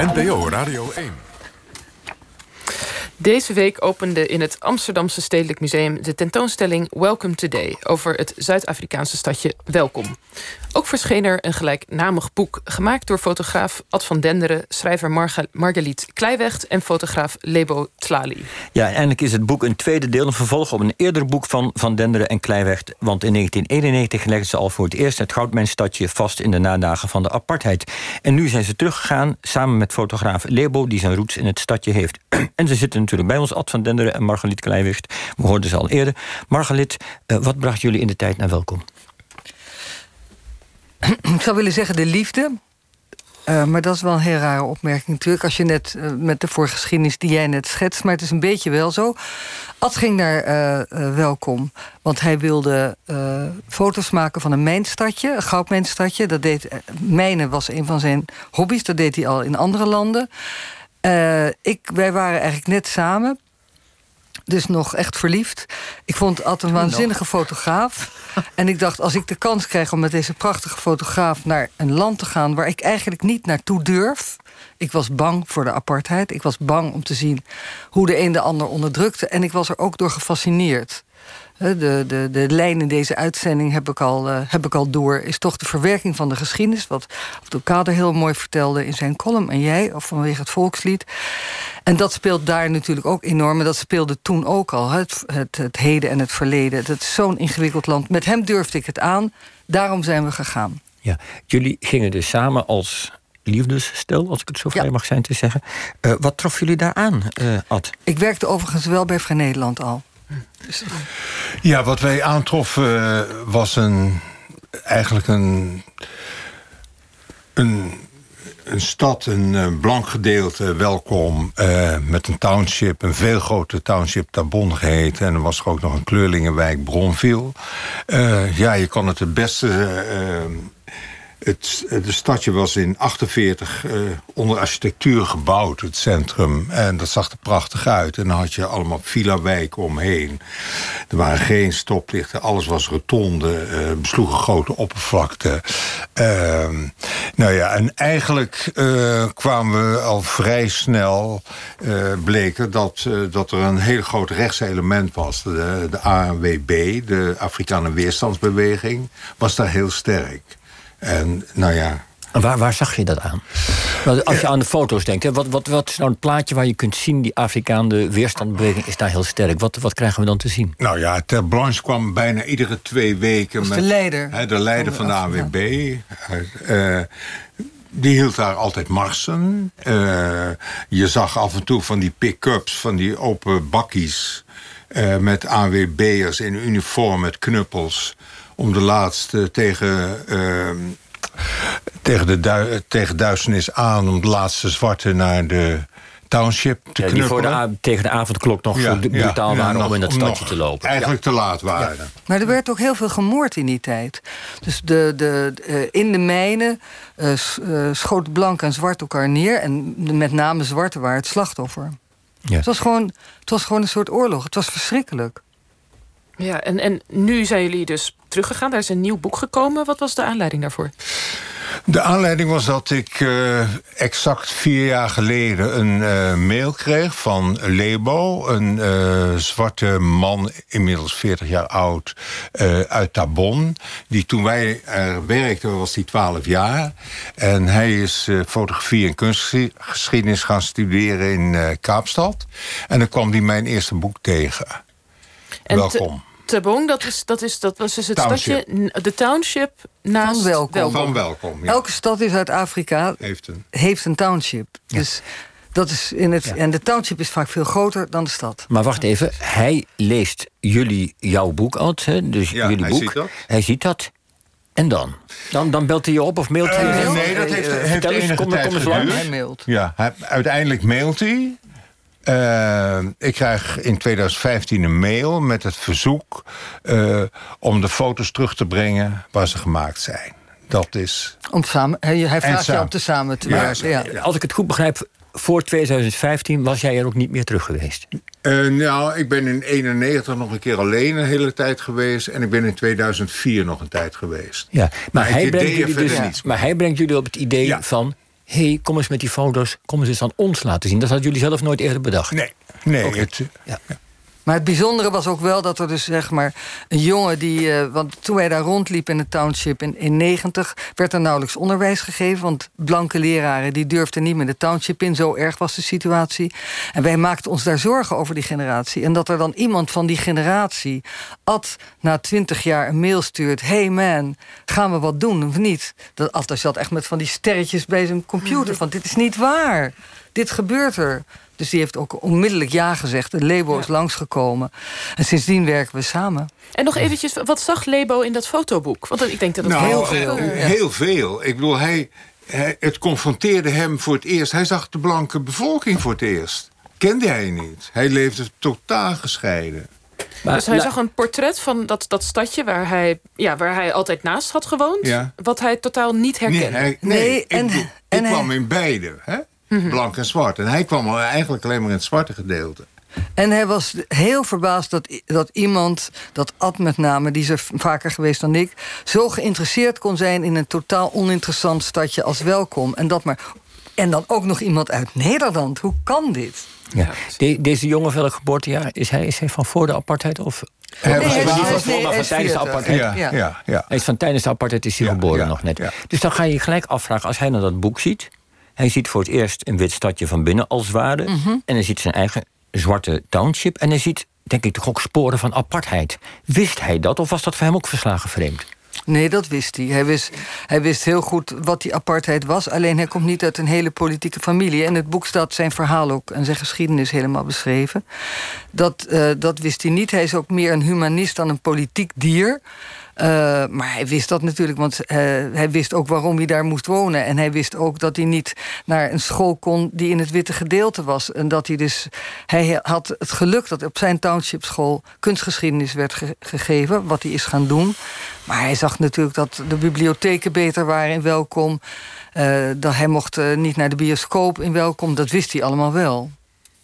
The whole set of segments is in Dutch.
NPO Radio 1. Deze week opende in het Amsterdamse Stedelijk Museum de tentoonstelling Welcome Today over het Zuid-Afrikaanse stadje Welkom. Ook verscheen er een gelijknamig boek gemaakt door fotograaf Ad van Denderen, schrijver Marga Margaliet Kleiwecht en fotograaf Lebo Tlali. Ja, eindelijk is het boek een tweede deel, een vervolg op een eerder boek van Van Denderen en Kleiwecht. Want in 1991 legden ze al voor het eerst het goudmijnstadje vast in de nadagen van de apartheid. En nu zijn ze teruggegaan samen met fotograaf Lebo, die zijn roots in het stadje heeft. en ze zitten natuurlijk bij ons, Ad van Denderen en Margaliet Kleiwecht. We hoorden ze al eerder. Margaliet, uh, wat bracht jullie in de tijd naar welkom? ik zou willen zeggen de liefde. Uh, maar dat is wel een heel rare opmerking natuurlijk. Als je net uh, met de voorgeschiedenis die jij net schetst. Maar het is een beetje wel zo. Ad ging naar Welkom. Want hij wilde foto's maken van een mijnstadje. Een goudmijnstadje. Dat deed, mijnen was een van zijn hobby's. Dat deed hij al in andere landen. Ik, wij waren eigenlijk net samen dus nog echt verliefd. Ik vond Ad een waanzinnige fotograaf. En ik dacht, als ik de kans krijg om met deze prachtige fotograaf naar een land te gaan waar ik eigenlijk niet naartoe durf. Ik was bang voor de apartheid. Ik was bang om te zien hoe de een de ander onderdrukte. En ik was er ook door gefascineerd. De, de, de lijn in deze uitzending heb ik, al, uh, heb ik al door. Is toch de verwerking van de geschiedenis. Wat Kader heel mooi vertelde in zijn column. En jij, of vanwege het volkslied. En dat speelt daar natuurlijk ook enorm. En dat speelde toen ook al. Het, het, het heden en het verleden. Dat is zo'n ingewikkeld land. Met hem durfde ik het aan. Daarom zijn we gegaan. Ja, jullie gingen dus samen als liefdesstel, als ik het zo vrij mag zijn te zeggen. Uh, wat trof jullie daar aan, uh, Ad? Ik werkte overigens wel bij Vrij Nederland al. Ja, wat wij aantroffen was een, eigenlijk een, een, een stad, een, blank gedeelte, welkom, uh, met een township, een veel grotere township, Tabon geheten. En er was er ook nog een kleurlingenwijk, Bronville. Ja, je kan het het beste het, de stadje was in 48 uh, eh, onder architectuur gebouwd, het centrum. En dat zag er prachtig uit. En dan had je allemaal villa-wijken omheen. Er waren geen stoplichten, alles was rotonde, uh, besloegen grote oppervlakte. Uh, nou ja, en eigenlijk uh, kwamen we al vrij snel, bleken dat, dat er een heel groot rechtselement was. De, de ANWB, de Afrikaanse Weerstandsbeweging, was daar heel sterk. En nou ja. waar, waar zag je dat aan? Als je aan de foto's denkt, hè, wat, wat, wat is nou een plaatje waar je kunt zien... die Afrikaanse weerstandbeweging is daar heel sterk. Wat, wat krijgen we dan te zien? Nou ja, Ter Blanche kwam bijna iedere twee weken... met de leider. Hè, de leider van de AWB. Uh, die hield daar altijd marsen. Uh, je zag af en toe van die pick-ups, van die open bakkies... Uh, met AWB'ers in uniform met knuppels om de laatste tegen, uh, tegen, de du tegen duisternis aan... om de laatste zwarte naar de township te ja, Die voor de tegen de avondklok nog zo brutaal waren om in dat stadje te lopen. Eigenlijk te laat waren. Maar er werd ook heel veel gemoord in die tijd. Dus de, de, uh, in de mijnen uh, schoten blank en zwart elkaar neer. En met name zwarte waren het slachtoffer. Het, was gewoon, het was gewoon een soort oorlog. Het was verschrikkelijk. Ja, en, en nu zijn jullie dus teruggegaan. Daar is een nieuw boek gekomen. Wat was de aanleiding daarvoor? De aanleiding was dat ik uh, exact vier jaar geleden een uh, mail kreeg van Lebo. Een uh, zwarte man, inmiddels 40 jaar oud, uit Tabon. Die toen wij er werkten, was hij 12 jaar. En hij is fotografie en kunstgeschiedenis gaan studeren in Kaapstad. En dan kwam hij mijn eerste boek tegen. En Welkom. Tabong, dat, is, dat, is, dat was dus het stadje, de township naast van welkom. Van welkom Elke stad in Zuid-Afrika heeft een. heeft een township. Dus dat is in het, En de township is vaak veel groter dan de stad. Maar wacht even, hij leest jullie jouw boek uit, hè? dus jullie hij boek. Ziet dat. Hij ziet dat. En dan? dan? Dan belt hij je op of mailt hij uh, je? Nee, dat heeft, uh, heeft enige kom, tijd kom Hij mailt. Ja, hij, uiteindelijk mailt hij. Uh, ik krijg in 2015 een mail met het verzoek uh, om de foto's terug te brengen waar ze gemaakt zijn. Dat is. Om samen, hij, vraagt je om te samen te werken. Ja. Als ik het goed begrijp, voor 2015 was jij er ook niet meer terug geweest. Uh, nou, ik ben in 91 nog een keer alleen een hele tijd geweest. En ik ben in 2004 nog een tijd geweest. Ja, maar, maar hij, brengt jullie dus, niets maar hij brengt jullie op het idee van... hé, hey, kom eens met die foto's, kom eens eens aan ons laten zien. Dat hadden jullie zelf nooit eerder bedacht. Nee, nee. Okay. Het, ja. Maar het bijzondere was ook wel dat er dus zeg maar een jongen die. Uh, want toen wij daar rondliepen in het township in, in 90, werd er nauwelijks onderwijs gegeven. Want blanke leraren die durfden niet meer de township in. Zo erg was de situatie. En wij maakten ons daar zorgen over die generatie. En dat er dan iemand van die generatie. Ad na twintig jaar een mail stuurt. Hey man, gaan we wat doen of niet? Dat Ad zat echt met van die sterretjes bij zijn computer. Van dit is niet waar. Dit gebeurt er. Dus die heeft ook onmiddellijk ja gezegd. De Lebo ja. is langsgekomen. En sindsdien werken we samen. En nog eventjes, wat zag Lebo in dat fotoboek? Want ik denk dat het nou, heel veel... Heel veel. Ik bedoel, hij, hij, het confronteerde hem voor het eerst. Hij zag de blanke bevolking voor het eerst. Kende hij niet. Hij leefde totaal gescheiden. Maar, dus hij zag een portret van dat, dat stadje waar hij, ja, waar hij altijd naast had gewoond. Ja. Wat hij totaal niet herkende. Nee, hij, nee, nee en, ik, en ik kwam in beide. Hè? Mhm. Blank en zwart. En hij kwam eigenlijk alleen maar in het zwarte gedeelte. En hij was heel verbaasd dat, dat iemand, dat Ad met name, die is er vaker geweest dan ik, zo geïnteresseerd kon zijn in een totaal oninteressant stadje als welkom. En dat maar. En dan ook nog iemand uit Nederland. Hoe kan dit? Ja. deze jongen, welk geboortejaar? Is hij, is hij van voor de apartheid? Of hij nee, hij is, nee, van tijdens de apartheid. Ja, ja, ja. Hij is van tijdens de apartheid is hij geboren nog net. Dus dan ga je je gelijk afvragen, als hij naar dat boek ziet... Hij ziet voor het eerst een wit stadje van binnen als waarde. Mhm. En hij ziet zijn eigen zwarte township. En hij ziet, denk ik, toch ook sporen van apartheid. Wist hij dat of was dat voor hem ook verslagen vreemd? Nee, dat wist hij. Hij wist, hij wist heel goed wat die apartheid was. Alleen hij komt niet uit een hele politieke familie. En het boek staat zijn verhaal ook en zijn geschiedenis helemaal beschreven. Dat, uh, dat wist hij niet. Hij is ook meer een humanist dan een politiek dier. Uh, maar hij wist dat natuurlijk, want uh, hij wist ook waarom hij daar moest wonen. En hij wist ook dat hij niet naar een school kon die in het witte gedeelte was. En dat hij dus. Hij had het geluk dat op zijn township school kunstgeschiedenis werd ge gegeven, wat hij is gaan doen. Maar hij zag natuurlijk dat de bibliotheken beter waren in welkom. Uh, dat hij mocht niet naar de bioscoop in welkom. Dat wist hij allemaal wel.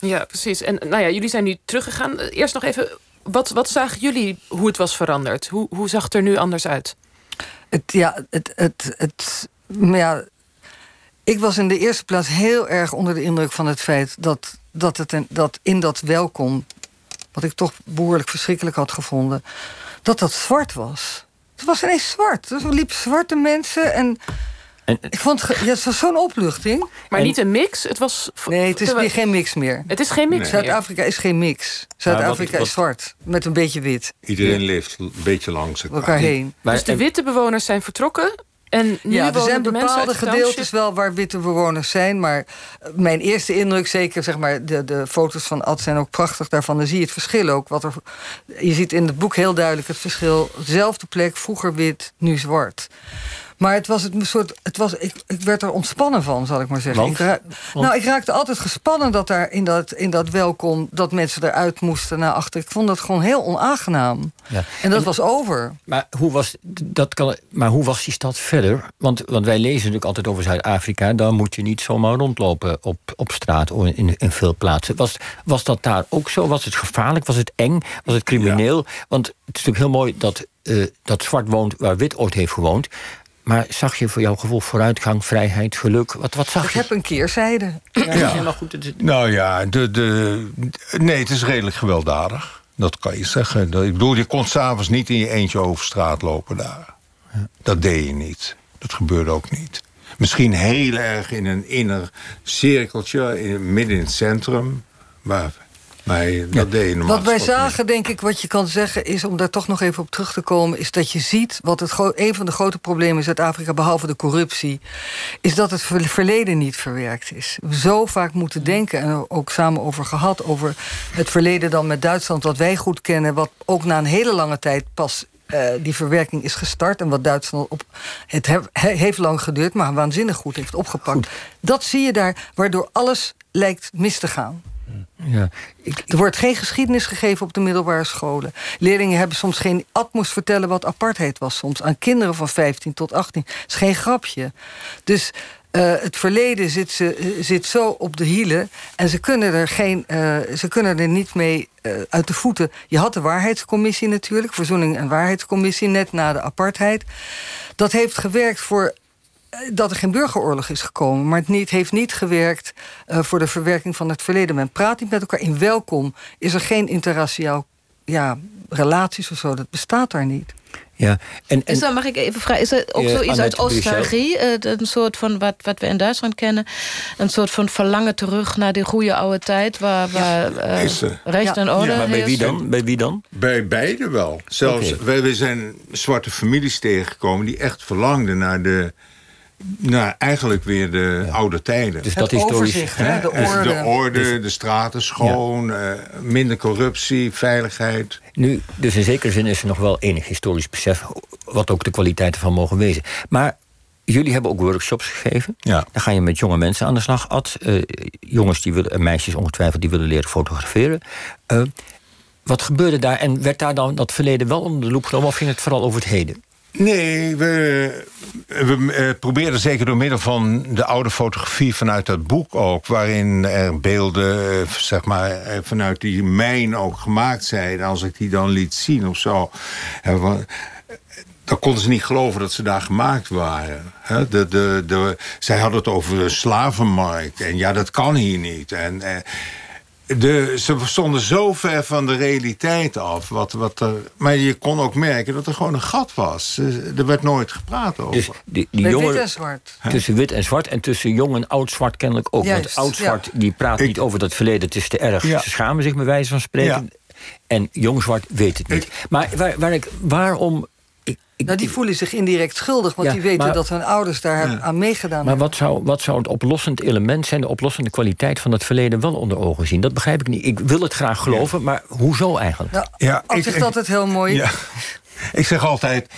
Ja, precies. En nou ja, jullie zijn nu teruggegaan. Eerst nog even wat, wat zagen jullie hoe het was veranderd? Hoe, hoe zag het er nu anders uit? Het, ja, het, het, het, ja, ik was in de eerste plaats heel erg onder de indruk van het feit dat, dat, het, dat in dat welkom, wat ik toch behoorlijk verschrikkelijk had gevonden, dat dat zwart was. Het was ineens zwart. Er liepen zwarte mensen en en, ik vond ja, het was zo'n opluchting. Maar niet een mix? Het was, nee, het is weer geen mix meer. Het is geen mix Zuid-Afrika is geen mix. Zuid-Afrika is zwart, met een beetje wit. Iedereen leeft een beetje langs elkaar heen. dus de witte bewoners zijn vertrokken en nu ja, er zijn bepaalde gedeeltes wel waar witte bewoners zijn. Maar mijn eerste indruk, zeker zeg maar, de, de foto's van Ad zijn ook prachtig daarvan. Dan zie je het verschil ook. Wat er, je ziet in het boek heel duidelijk het verschil. Zelfde plek, vroeger wit, nu zwart. Maar het was het soort. Het was, ik, ik werd er ontspannen van, zal ik maar zeggen. Ik Nou, ik raakte altijd gespannen dat daar in dat, in dat welkom. dat mensen eruit moesten naar achter. Ik vond dat gewoon heel onaangenaam. Ja. En dat was over. Maar hoe was, dat kan, maar hoe was die stad verder? Want, want wij lezen natuurlijk altijd over Zuid-Afrika. Dan moet je niet zomaar rondlopen op, op straat in, in veel plaatsen. Was, was dat daar ook zo? Was het gevaarlijk? Was het eng? Was het crimineel? Want het is natuurlijk heel mooi dat, uh, dat zwart woont waar wit ooit heeft gewoond. Maar zag je voor jouw gevoel vooruitgang, vrijheid, geluk? Wat, wat zag ik je? heb een keerzijde. Ja, ja. goed, Nou ja, de, de, nee, het is redelijk gewelddadig. Dat kan je zeggen. Ik bedoel, je kon s'avonds niet in je eentje over straat lopen daar. Dat deed je niet. Dat gebeurde ook niet. Misschien heel erg in een inner cirkeltje, in, midden in het centrum. Maar dat deed Wat wij zagen, denk ik, wat je kan zeggen, is om daar toch nog even op terug te komen, is dat je ziet wat het een van de grote problemen in Zuid-Afrika, behalve de corruptie, is dat het verleden niet verwerkt is. We zo vaak moeten denken en ook samen over gehad, over het verleden dan met Duitsland, wat wij goed kennen, wat ook na een hele lange tijd pas uh, die verwerking is gestart. En wat Duitsland op. Het heeft lang geduurd, maar waanzinnig goed heeft opgepakt. Dat zie je daar, waardoor alles lijkt mis te gaan. Ja, ik, er wordt geen geschiedenis gegeven op de middelbare scholen. Leerlingen hebben soms geen... Ad vertellen wat apartheid was soms. Aan kinderen van 15 tot 18. Dat is geen grapje. Dus Uh, het verleden zit, ze, zit zo op de hielen. En ze kunnen er, geen, uh, ze kunnen er niet mee uh, uit de voeten. Je had de waarheidscommissie natuurlijk, Verzoening en Waarheidscommissie, net na de apartheid. Dat heeft gewerkt voor dat er geen burgeroorlog is gekomen. Maar het niet, heeft niet gewerkt uh, voor de verwerking van het verleden. Men praat niet met elkaar. In welkom is er geen interraciaal ja, relaties of zo. Dat bestaat daar niet. Ja, en, en, is dat, mag ik even vragen, is er ook Ja, zoiets uit nostalgie? eh, een soort van wat, wat we in Duitsland kennen. Een soort van verlangen terug naar die goede oude tijd. Waar, waar eh, recht en orde maar bij wie dan? Bij wie dan? Bij beide wel. Zelfs, wij zijn zwarte families tegengekomen... die echt verlangden naar de... naar eigenlijk weer de oude tijden. Dus Het dat historisch. overzicht, hè, de Dus orde. de orde, de straten schoon, eh, minder corruptie, veiligheid. Nu, dus in zekere zin is er nog wel enig historisch besef, wat ook de kwaliteiten van mogen wezen. Maar jullie hebben ook workshops gegeven. Ja. Dan ga je met jonge mensen aan de slag, Ad. Eh, jongens die willen, en meisjes ongetwijfeld, die willen leren fotograferen. Eh, wat gebeurde daar en werd daar dan dat verleden wel onder de loep genomen, of ging het vooral over het heden? Nee, we, we eh, probeerden zeker door middel van de oude fotografie vanuit dat boek ook... waarin er beelden eh, zeg maar, eh, vanuit die mijn ook gemaakt zijn. Als ik die dan liet zien of zo... dan konden ze niet geloven dat ze daar gemaakt waren. De, de, de, zij hadden het over de slavenmarkt. En ja, dat kan hier niet. En, de, ze stonden zo ver van de realiteit af. Wat, wat er, maar je kon ook merken dat er gewoon een gat was. Er werd nooit gepraat over. Dus die, wit en zwart. tussen wit en zwart en tussen jong en oud zwart kennelijk ook. Juist, Want oud zwart die praat Ik- niet over dat verleden, het is te erg. Ja. Ze schamen zich bij wijze van spreken. En jong zwart weet het niet. maar waar, waar ik, waarom. Ik, Nou, die voelen zich indirect schuldig, want Ja, die weten maar- dat hun ouders daar aan meegedaan Maar hebben. wat zou, wat zou het oplossend element zijn, de oplossende kwaliteit van het verleden wel onder ogen zien? Dat begrijp ik niet. Ik wil het graag geloven, maar hoezo eigenlijk? Nou, Ja, ik- ik- altijd heel mooi. Ja. Ik zeg altijd,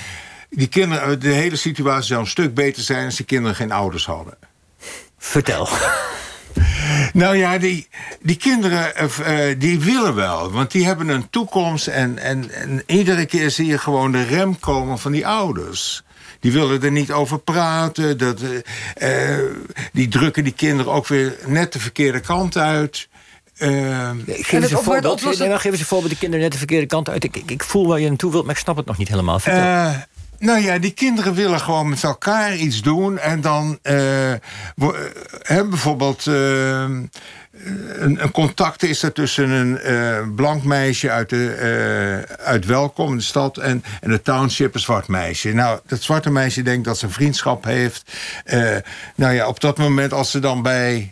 die kinderen, de hele situatie zou een stuk beter zijn... als die kinderen geen ouders hadden. Vertel. Nou ja, die, die kinderen eh, eh, die willen wel. Want die hebben een toekomst. En, en, en iedere keer zie je gewoon de rem komen van die ouders. Die willen er niet over praten. Dat, eh, die drukken die kinderen ook weer net de verkeerde kant uit. Eh, Geef het eens een voorbeeld. oplossing- Nee, maar geef eens een voorbeeld. De kinderen net de verkeerde kant uit. Ik, ik, ik voel waar je naartoe wilt, maar ik snap het nog niet helemaal. Vertel. Eh, nou ja, die kinderen willen gewoon met elkaar iets doen. En dan eh, wo- eh, hè, bijvoorbeeld. eh, een, een contact is er tussen een eh, blank meisje uit, de, eh, uit Welkom, de stad, en, en de township, een zwart meisje. Nou, dat zwarte meisje denkt dat ze vriendschap heeft. Eh, nou ja, op dat moment, als ze dan bij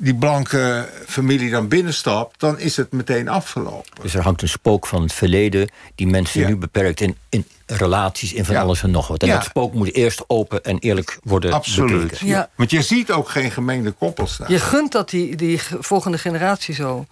die blanke familie dan binnenstapt, dan is het meteen afgelopen. Dus er hangt een spook van het verleden... die mensen Ja. nu beperkt in, in relaties, in van Ja. alles en nog wat. En Ja. dat spook moet eerst open en eerlijk worden Absoluut. bekeken. Ja. Want je ziet ook geen gemengde koppels staan. Je gunt dat die, die ge- volgende generatie zo.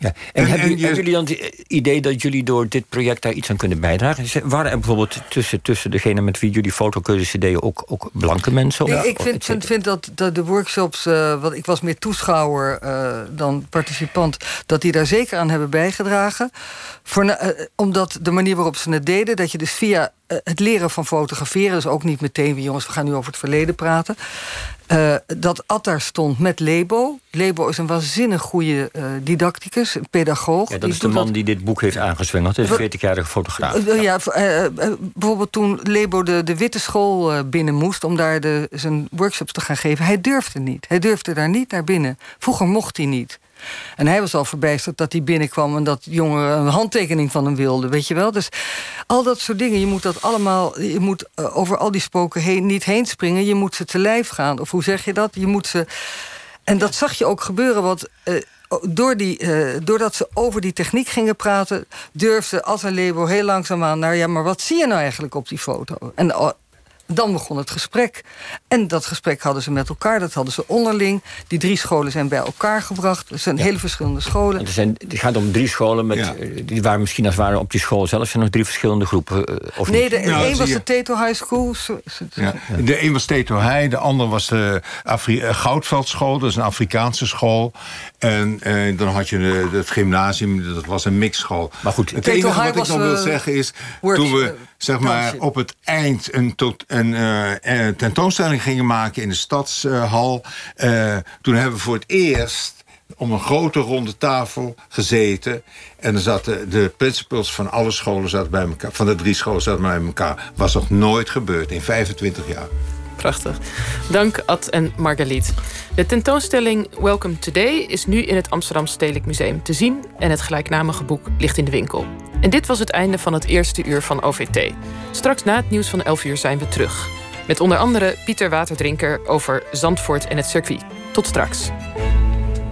Ja. En, En- hebben, en je- hebben jullie dan het idee dat jullie door dit project daar iets aan kunnen bijdragen? Waren er bijvoorbeeld tussen, tussen degene met wie jullie fotocursussen deden ook, ook blanke mensen? Ik, Of- ik of vind, vind, vind dat, dat de workshops, eh, wat ik was meer toeschouwer eh, dan participant, dat die daar zeker aan hebben bijgedragen. Voor, eh, omdat de manier waarop ze het deden, dat je dus via het leren van fotograferen, dus ook niet meteen jongens, we gaan nu over het verleden praten. eh, dat Ad daar stond met Lebo. Lebo is een waanzinnig goede eh, didacticus, een pedagoog. Ja, dat Die is de man die dit boek heeft aangezwengeld. Een Wat- 40-jarige fotograaf. eh, ja, eh, eh, bijvoorbeeld toen Lebo de, de witte school eh, binnen moest... om daar de, zijn workshops te gaan geven. Hij durfde niet. Hij durfde daar niet naar binnen. Vroeger mocht hij niet. En hij was al verbijsterd dat hij binnenkwam... en dat jongeren een handtekening van hem wilden, weet je wel. Dus al dat soort dingen, je moet dat allemaal... je moet eh, over al die spoken heen, niet heen springen. Je moet ze te lijf gaan. Of hoe zeg je dat? Je moet ze... En dat zag je ook gebeuren, want eh, door die, eh, doordat ze over die techniek gingen praten... durfde Ad en Lebo heel langzaamaan naar... ja, maar wat zie je nou eigenlijk op die foto? En dan begon het gesprek. En dat gesprek hadden ze met elkaar, dat hadden ze onderling. Die drie scholen zijn bij elkaar gebracht. Het zijn hele verschillende scholen. Er zijn, het gaat om drie scholen. Met, Ja. eh, Die waren misschien als het ware op die school zelf zijn nog drie verschillende groepen. eh, Of Nee, de, Nou, één zie was de Teto High School. Zo- zo- Ja. De een was Teto Heij, de ander was de Afri eh, Goudveldschool, dat is een Afrikaanse school. En eh, dan had je de, het gymnasium, dat was een mixschool. Maar goed. het Teto enige High wat ik nog wil zeggen is, works- toen we, zeg maar, op het eind een, tot, een uh, tentoonstelling gingen maken in de stadshal. Uh, toen hebben we voor het eerst om een grote ronde tafel gezeten. En er zaten de principals van alle scholen zaten bij elkaar. Van de drie scholen zaten bij elkaar. Was nog nooit gebeurd in 25 jaar. Prachtig. Dank Ad en Margaliet. De tentoonstelling Welcome Today is nu in het Amsterdam Stedelijk Museum te zien en het gelijknamige boek ligt in de winkel. En dit was het einde van het eerste uur van OVT. Straks na het nieuws van 11 uur zijn we terug. Met onder andere Pieter Waterdrinker over Zandvoort en het circuit. Tot straks.